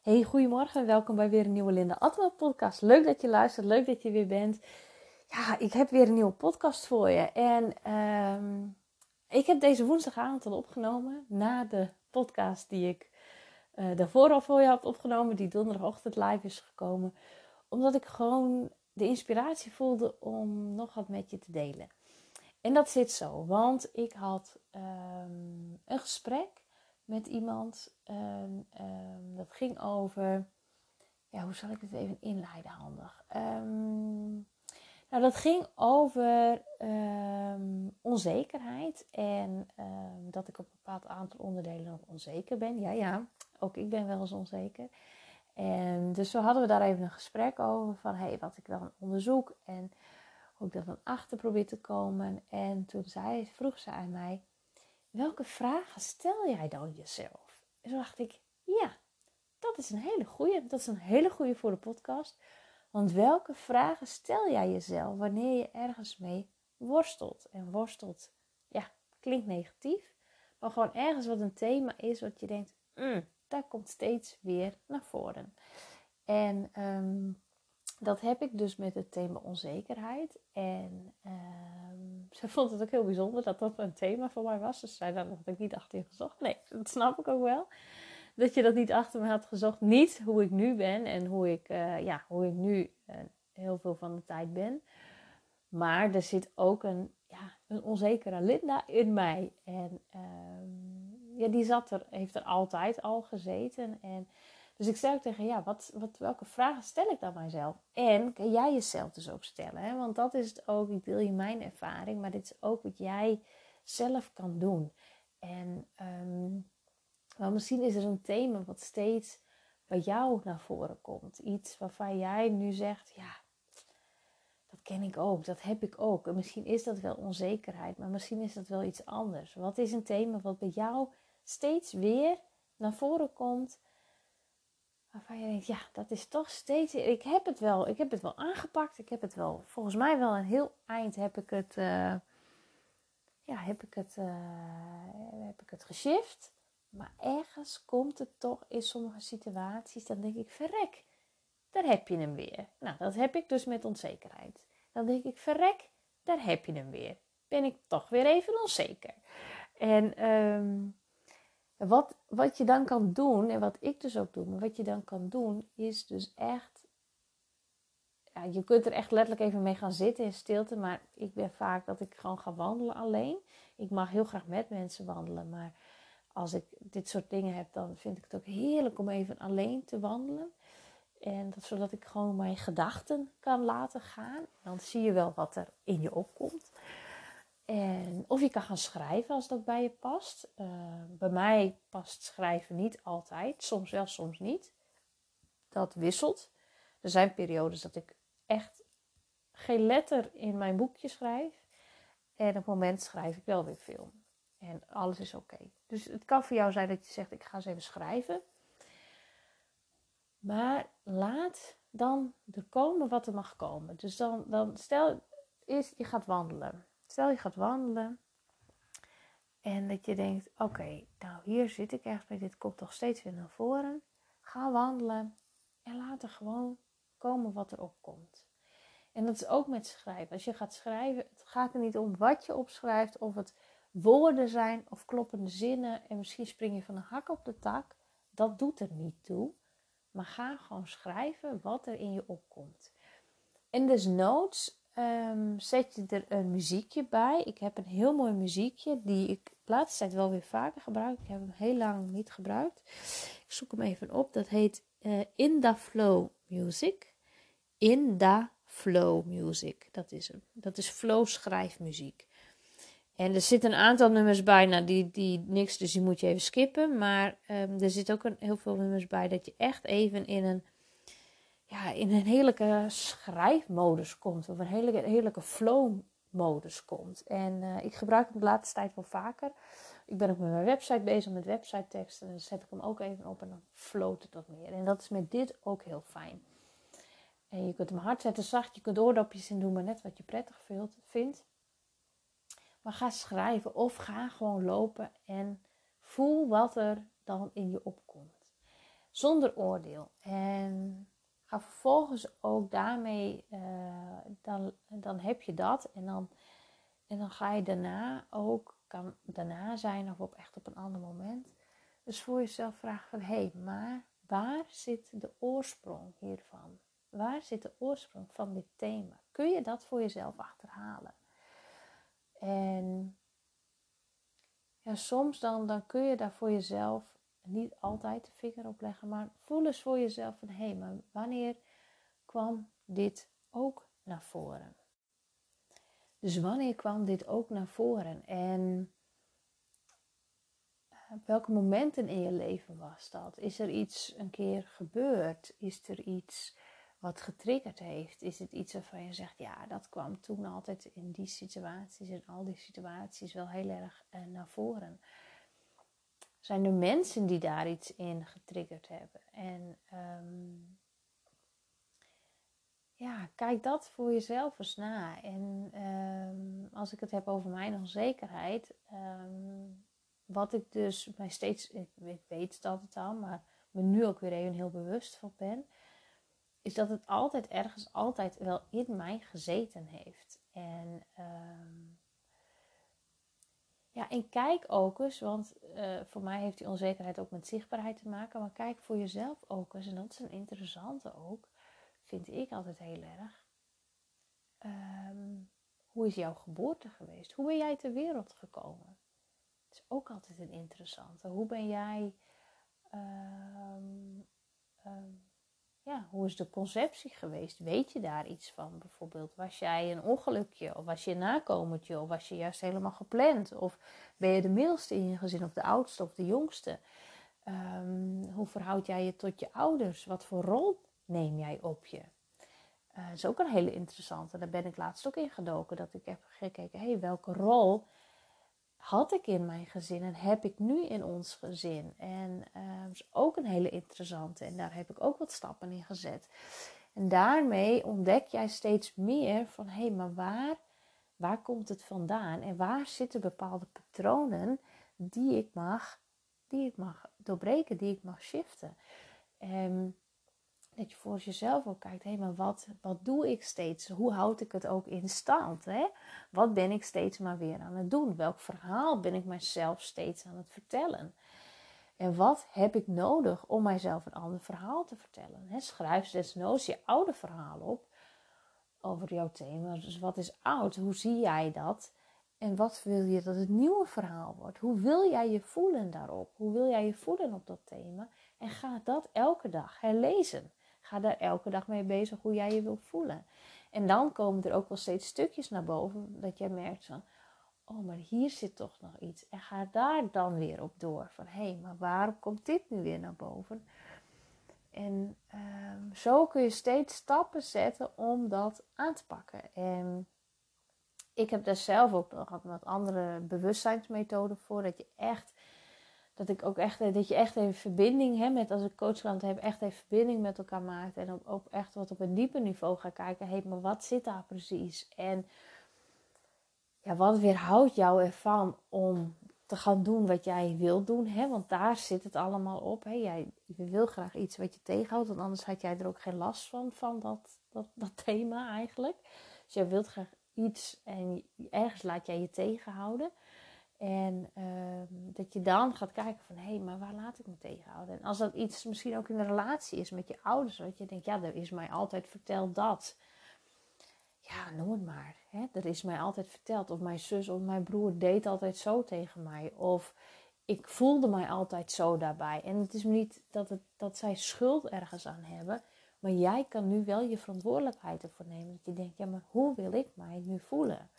Hey, goedemorgen en welkom bij weer een nieuwe Linda Atma podcast. Leuk dat je luistert, leuk dat je weer bent. Ja, ik heb weer een nieuwe podcast voor je. En ehm, ik heb deze woensdagavond al opgenomen na de podcast die ik uh, daarvoor al voor je had opgenomen, die donderdagochtend live is gekomen. Omdat ik gewoon de inspiratie voelde om nog wat met je te delen. En dat zit zo, want ik had um, een gesprek met iemand. Um, um, dat ging over. Ja, hoe zal ik het even inleiden handig? Um, nou, dat ging over onzekerheid. En dat ik op een bepaald aantal onderdelen nog onzeker ben. Ja, ja, ook ik ben wel eens onzeker. En dus zo hadden we daar even een gesprek over. Van hey, wat ik dan onderzoek. En hoe ik daar dan achter probeer te komen. En toen zei, vroeg ze aan mij welke vragen stel jij dan jezelf? En toen dacht ik, ja, dat is een hele goede. Dat is een hele goede voor de podcast. Want welke vragen stel jij jezelf wanneer je ergens mee worstelt? En worstelt, ja, klinkt negatief. Maar gewoon ergens wat een thema is wat je denkt, mm, daar komt steeds weer naar voren. En um, dat heb ik dus met het thema onzekerheid. En um, ze vond het ook heel bijzonder dat dat een thema voor mij was. Dus zei dan dat ik niet achter je gezocht. Nee, dat snap ik ook wel. Dat je dat niet achter me had gezocht. Niet hoe ik nu ben en hoe ik, uh, ja, hoe ik nu uh, heel veel van de tijd ben. Maar er zit ook een, ja, een onzekere Linda in mij. En um, ja, die zat er, heeft er altijd al gezeten. En dus ik stel tegen, ja, wat, wat, welke vragen stel ik dan mijzelf? En kan jij jezelf dus ook stellen? Hè? Want dat is het ook, ik deel je mijn ervaring, maar dit is ook wat jij zelf kan doen. En wel, misschien is er een thema wat steeds bij jou naar voren komt. Iets waarvan jij nu zegt, ja, dat ken ik ook, dat heb ik ook. En misschien is dat wel onzekerheid, maar misschien is dat wel iets anders. Wat is een thema wat bij jou steeds weer naar voren komt? Waarvan je denkt, ja, dat is toch steeds. Ik heb het wel, ik heb het wel aangepakt. Ik heb het wel, volgens mij wel een heel eind heb ik het, uh, ja, heb ik het, uh, heb ik het geshift. Maar ergens komt het toch in sommige situaties, dan denk ik, verrek, daar heb je hem weer. Nou, dat heb ik dus met onzekerheid. Dan denk ik, verrek, daar heb je hem weer. Ben ik toch weer even onzeker. En um, wat, wat je dan kan doen, en wat ik dus ook doe, maar wat je dan kan doen, is dus echt. Ja, je kunt er echt letterlijk even mee gaan zitten in stilte, maar ik ben vaak dat ik gewoon ga wandelen alleen. Ik mag heel graag met mensen wandelen, maar als ik dit soort dingen heb, dan vind ik het ook heerlijk om even alleen te wandelen. En dat, zodat ik gewoon mijn gedachten kan laten gaan. Dan zie je wel wat er in je opkomt. En, of je kan gaan schrijven als dat bij je past. Uh, bij mij past schrijven niet altijd. Soms wel, soms niet. Dat wisselt. Er zijn periodes dat ik echt geen letter in mijn boekje schrijf. En op het moment schrijf ik wel weer veel. En alles is oké. Dus het kan voor jou zijn dat je zegt: ik ga eens even schrijven. Maar laat dan er komen wat er mag komen. Dus dan, dan stel eerst je gaat wandelen. Stel je gaat wandelen en dat je denkt: oké, nou hier zit ik echt bij, dit komt toch steeds weer naar voren. Ga wandelen en laat er gewoon komen wat er opkomt. En dat is ook met schrijven. Als je gaat schrijven, het gaat er niet om wat je opschrijft, of het woorden zijn of kloppende zinnen. En misschien spring je van een hak op de tak. Dat doet er niet toe. Maar ga gewoon schrijven wat er in je opkomt. En desnoods um, zet je er een muziekje bij. Ik heb een heel mooi muziekje die ik de laatste tijd wel weer vaker gebruik. Ik heb hem heel lang niet gebruikt. Ik zoek hem even op. Dat heet uh, In the Flow Music. In the Flow Music. Dat is hem. Dat is flow schrijfmuziek. En er zitten een aantal nummers bij, nou die, die niks, dus die moet je even skippen. Maar um, er zit ook een, heel veel nummers bij dat je echt even in een ja, in een heerlijke schrijfmodus komt. Of een heerlijke, flow-modus komt. En uh, ik gebruik hem de laatste tijd wel vaker. Ik ben ook met mijn website bezig, met website teksten. En dan zet ik hem ook even op en dan float het wat meer. En dat is met dit ook heel fijn. En je kunt hem hard zetten, zacht. Je kunt oordopjes in doen, maar net wat je prettig vindt. Maar ga schrijven of ga gewoon lopen en voel wat er dan in je opkomt. zonder oordeel. En ga vervolgens ook daarmee, uh, dan, dan heb je dat. En dan, en dan ga je daarna ook, kan daarna zijn of op echt op een ander moment. Dus voor jezelf vragen van, hé, hey, maar waar zit de oorsprong hiervan? Waar zit de oorsprong van dit thema? Kun je dat voor jezelf achterhalen? En ja, soms dan, dan kun je daar voor jezelf niet altijd de vinger op leggen, maar voel eens voor jezelf van hé, hey, maar wanneer kwam dit ook naar voren? Dus wanneer kwam dit ook naar voren? En op eh, welke momenten in je leven was dat? Is er iets een keer gebeurd? Is er iets wat getriggerd heeft? Is het iets waarvan je zegt, ja, dat kwam toen altijd in die situaties, in al die situaties wel heel erg uh, naar voren? Zijn er mensen die daar iets in getriggerd hebben? En um, ja, kijk dat voor jezelf eens na. En um, als ik het heb over mijn onzekerheid, um, wat ik dus mij steeds, ik, weet het al, maar me nu ook weer even heel bewust van ben, is dat het altijd ergens altijd wel in mij gezeten heeft. En, um, ja, en kijk ook eens, want uh, voor mij heeft die onzekerheid ook met zichtbaarheid te maken, maar kijk voor jezelf ook eens, en dat is een interessante ook, vind ik altijd heel erg. Um, hoe is jouw geboorte geweest? Hoe ben jij ter wereld gekomen? Het is ook altijd een interessante. Hoe ben jij um, ja, hoe is de conceptie geweest? Weet je daar iets van? Bijvoorbeeld, was jij een ongelukje? Of was je een nakomertje? Of was je juist helemaal gepland? Of ben je de middelste in je gezin? Of de oudste of de jongste? Um, hoe verhoud jij je tot je ouders? Wat voor rol neem jij op je? Dat is ook een hele interessante. Daar ben ik laatst ook in gedoken. Dat ik heb gekeken, hé, hey, welke rol had ik in mijn gezin en heb ik nu in ons gezin. En dat is ook een hele interessante. En daar heb ik ook wat stappen in gezet. En daarmee ontdek jij steeds meer van hé, hey, maar waar, waar komt het vandaan? En waar zitten bepaalde patronen die ik mag, die ik mag doorbreken, die ik mag shiften? En dat je voor jezelf ook kijkt, hé, maar wat, wat doe ik steeds? Hoe houd ik het ook in stand? Hè? Wat ben ik steeds maar weer aan het doen? Welk verhaal ben ik mijzelf steeds aan het vertellen? En wat heb ik nodig om mijzelf een ander verhaal te vertellen? Hè? Schrijf desnoods je oude verhaal op over jouw thema. Dus wat is oud? Hoe zie jij dat? En wat wil je dat het nieuwe verhaal wordt? Hoe wil jij je voelen daarop? Hoe wil jij je voelen op dat thema? En ga dat elke dag herlezen. Ga daar elke dag mee bezig hoe jij je wilt voelen. En dan komen er ook wel steeds stukjes naar boven dat jij merkt van, oh, maar hier zit toch nog iets. En ga daar dan weer op door. Van, hé, hey, maar waarom komt dit nu weer naar boven? En um, zo kun je steeds stappen zetten om dat aan te pakken. En ik heb daar zelf ook nog wat andere bewustzijnsmethoden voor. Dat je echt dat ik ook echt, dat je echt even verbinding hebt met, als ik coachklant heb, echt even verbinding met elkaar maakt. En ook, echt wat op een dieper niveau gaat kijken. Maar wat zit daar precies? En ja, wat weerhoudt jou ervan om te gaan doen wat jij wilt doen? Hè? Want daar zit het allemaal op. Hè? Jij wil graag iets wat je tegenhoudt, want anders had jij er ook geen last van, van dat, dat, dat thema eigenlijk. Dus jij wilt graag iets en ergens laat jij je tegenhouden. En uh, dat je dan gaat kijken van, hé, hey, maar waar laat ik me tegenhouden? En als dat iets misschien ook in een relatie is met je ouders, dat je denkt, ja, er is mij altijd verteld dat. Ja, noem het maar. Hè? Er is mij altijd verteld. Of mijn zus of mijn broer deed altijd zo tegen mij. Of ik voelde mij altijd zo daarbij. En het is niet dat, het, dat zij schuld ergens aan hebben. Maar jij kan nu wel je verantwoordelijkheid ervoor nemen. Dat je denkt, ja, maar hoe wil ik mij nu voelen?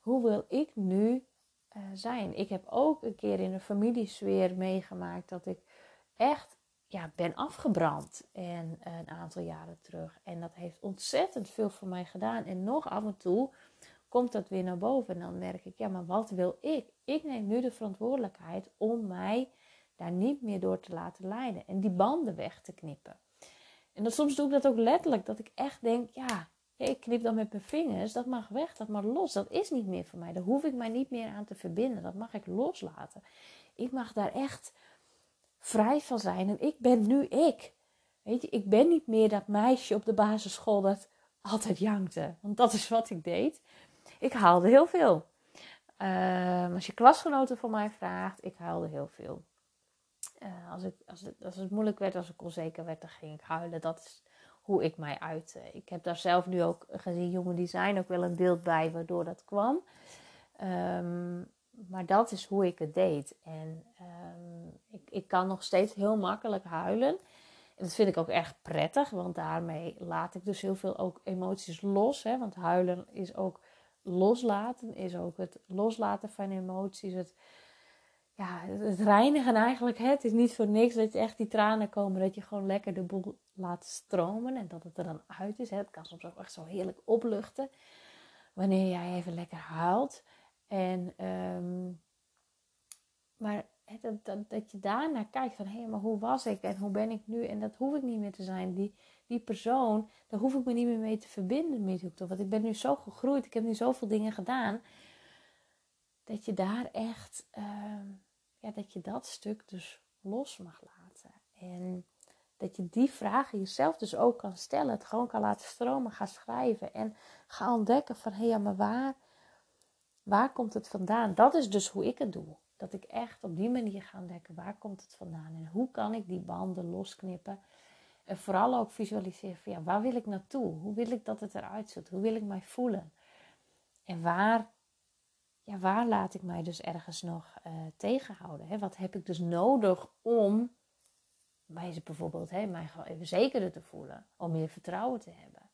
Hoe wil ik nu uh, zijn. Ik heb ook een keer in een familiesfeer meegemaakt dat ik echt ja, ben afgebrand en, uh, een aantal jaren terug. En dat heeft ontzettend veel voor mij gedaan. En nog af en toe komt dat weer naar boven. En dan merk ik, ja, maar wat wil ik? Ik neem nu de verantwoordelijkheid om mij daar niet meer door te laten leiden. En die banden weg te knippen. En dat, soms doe ik dat ook letterlijk. Dat ik echt denk, ja, ik knip dan met mijn vingers, dat mag weg, dat mag los. Dat is niet meer voor mij. Daar hoef ik mij niet meer aan te verbinden. Dat mag ik loslaten. Ik mag daar echt vrij van zijn. En ik ben nu ik. Weet je, ik ben niet meer dat meisje op de basisschool dat altijd jankte. Want dat is wat ik deed. Ik haalde heel veel. Ehm, als je klasgenoten van mij vraagt, ik huilde heel veel. Uh, als, ik, als, het, als het moeilijk werd, als ik onzeker werd, dan ging ik huilen. Dat is hoe ik mij uitte. Ik heb daar zelf nu ook gezien, jongen design, ook wel een beeld bij waardoor dat kwam. Um, maar dat is hoe ik het deed. En um, ik, ik kan nog steeds heel makkelijk huilen. En dat vind ik ook erg prettig, want daarmee laat ik dus heel veel ook emoties los. Hè? Want huilen is ook loslaten, is ook het loslaten van emoties. Het, ja, het reinigen eigenlijk. Hè? Het is niet voor niks dat je echt die tranen komen, dat je gewoon lekker de boel laat stromen en dat het er dan uit is. Het kan soms ook echt zo heerlijk opluchten wanneer jij even lekker huilt. En, um, maar dat, dat, dat je daarnaar kijkt van hé, maar hoe was ik en hoe ben ik nu? En dat hoef ik niet meer te zijn. Die, die persoon, daar hoef ik me niet meer mee te verbinden je. Want ik ben nu zo gegroeid, ik heb nu zoveel dingen gedaan. Dat je daar echt, uh, ja, dat je dat stuk dus los mag laten. En dat je die vragen jezelf dus ook kan stellen. Het gewoon kan laten stromen, gaan schrijven. En ga ontdekken van hé, maar waar, waar komt het vandaan? Dat is dus hoe ik het doe. Dat ik echt op die manier ga ontdekken waar komt het vandaan en hoe kan ik die banden losknippen. En vooral ook visualiseren van ja, waar wil ik naartoe? Hoe wil ik dat het eruit ziet? Hoe wil ik mij voelen? En waar, ja, waar laat ik mij dus ergens nog uh, tegenhouden? Hè? Wat heb ik dus nodig om mij bijvoorbeeld hè, mij gewoon even zekerder te voelen, om meer vertrouwen te hebben?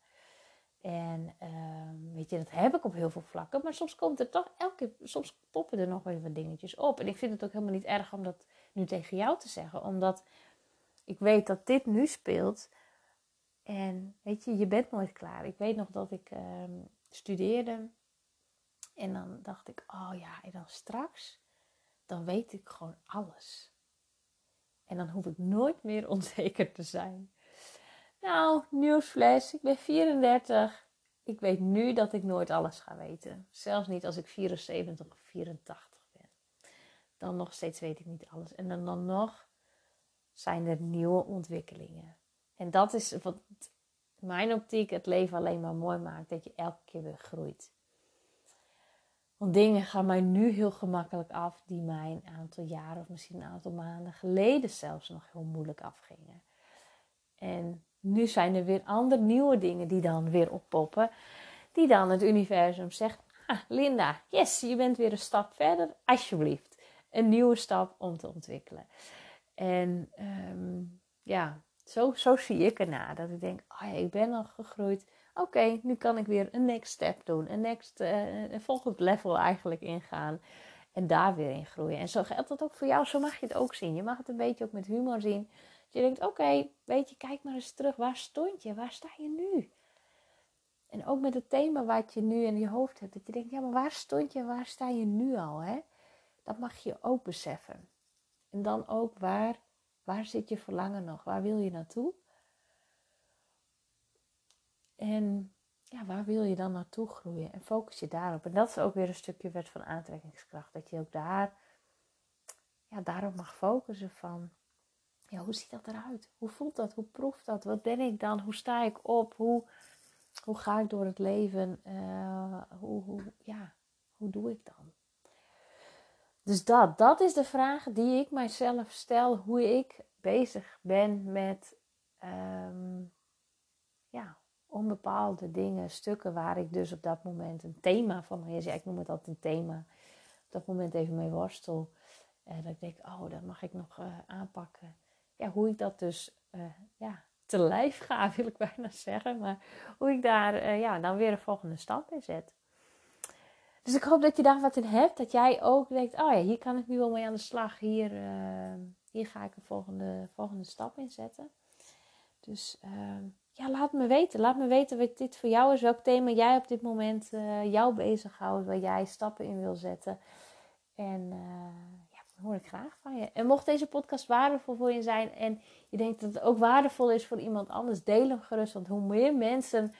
En uh, weet je, dat heb ik op heel veel vlakken. Maar soms komt er toch elke keer, soms poppen er nog wel wat dingetjes op. En ik vind het ook helemaal niet erg om dat nu tegen jou te zeggen. Omdat ik weet dat dit nu speelt. En weet je, je bent nooit klaar. Ik weet nog dat ik uh, studeerde. En dan dacht ik, oh ja, en dan straks, dan weet ik gewoon alles. En dan hoef ik nooit meer onzeker te zijn. Nou, nieuwsflash, ik ben 34. Ik weet nu dat ik nooit alles ga weten. Zelfs niet als ik 74 of 84 ben. Dan nog steeds weet ik niet alles. En dan, dan nog zijn er nieuwe ontwikkelingen. En dat is wat mijn optiek het leven alleen maar mooi maakt. Dat je elke keer weer groeit. Want dingen gaan mij nu heel gemakkelijk af die mij een aantal jaren of misschien een aantal maanden geleden zelfs nog heel moeilijk afgingen. En nu zijn er weer andere nieuwe dingen die dan weer oppoppen. Die dan het universum zegt: ah, Linda, yes, je bent weer een stap verder. Alsjeblieft. Een nieuwe stap om te ontwikkelen. En um, ja, zo, zo zie ik ernaar. Dat ik denk: oh ja, ik ben al gegroeid. Oké, nu kan ik weer een next step doen. Een, next, uh, een volgend level eigenlijk ingaan. En daar weer in groeien. En zo geldt dat ook voor jou. Zo mag je het ook zien. Je mag het een beetje ook met humor zien je denkt, oké, weet je, kijk maar eens terug. Waar stond je? Waar sta je nu? En ook met het thema wat je nu in je hoofd hebt. Dat je denkt, ja, maar waar stond je waar sta je nu al? Hè? Dat mag je ook beseffen. En dan ook, waar, waar zit je verlangen nog? Waar wil je naartoe? En ja, waar wil je dan naartoe groeien? En focus je daarop. En dat is ook weer een stukje wet van aantrekkingskracht. Dat je ook daar, ja, daarop mag focussen van ja, hoe ziet dat eruit? Hoe voelt dat? Hoe proeft dat? Wat ben ik dan? Hoe sta ik op? Hoe, hoe ga ik door het leven? Uh, hoe, hoe, ja, hoe doe ik dan? Dus dat, dat is de vraag die ik mijzelf stel, hoe ik bezig ben met um, ja, onbepaalde dingen, stukken waar ik dus op dat moment een thema van, ja, ik noem het altijd een thema, op dat moment even mee worstel. En dat ik denk, oh, dat mag ik nog uh, aanpakken ja, hoe ik dat dus uh, ja, te lijf ga, wil ik bijna zeggen. Maar hoe ik daar uh, ja, dan weer een volgende stap in zet. Dus ik hoop dat je daar wat in hebt. Dat jij ook denkt, oh ja, hier kan ik nu wel mee aan de slag. Hier, uh, hier ga ik een volgende, volgende stap in zetten. Dus ja, laat me weten. Laat me weten wat dit voor jou is. Welk thema jij op dit moment jou bezighoudt. Waar jij stappen in wil zetten. En hoor ik graag van je. En mocht deze podcast waardevol voor je zijn en je denkt dat het ook waardevol is voor iemand anders, deel hem gerust. Want hoe meer mensen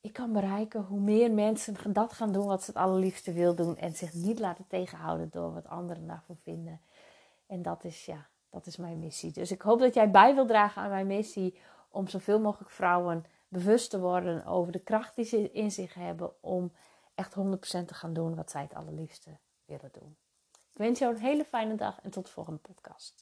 ik kan bereiken, hoe meer mensen dat gaan doen wat ze het allerliefste wil doen en zich niet laten tegenhouden door wat anderen daarvoor vinden. En dat is, ja, dat is mijn missie. Dus ik hoop dat jij bij wil dragen aan mijn missie om zoveel mogelijk vrouwen bewust te worden over de kracht die ze in zich hebben om echt 100% te gaan doen wat zij het allerliefste willen doen. Ik wens jou een hele fijne dag en tot de volgende podcast.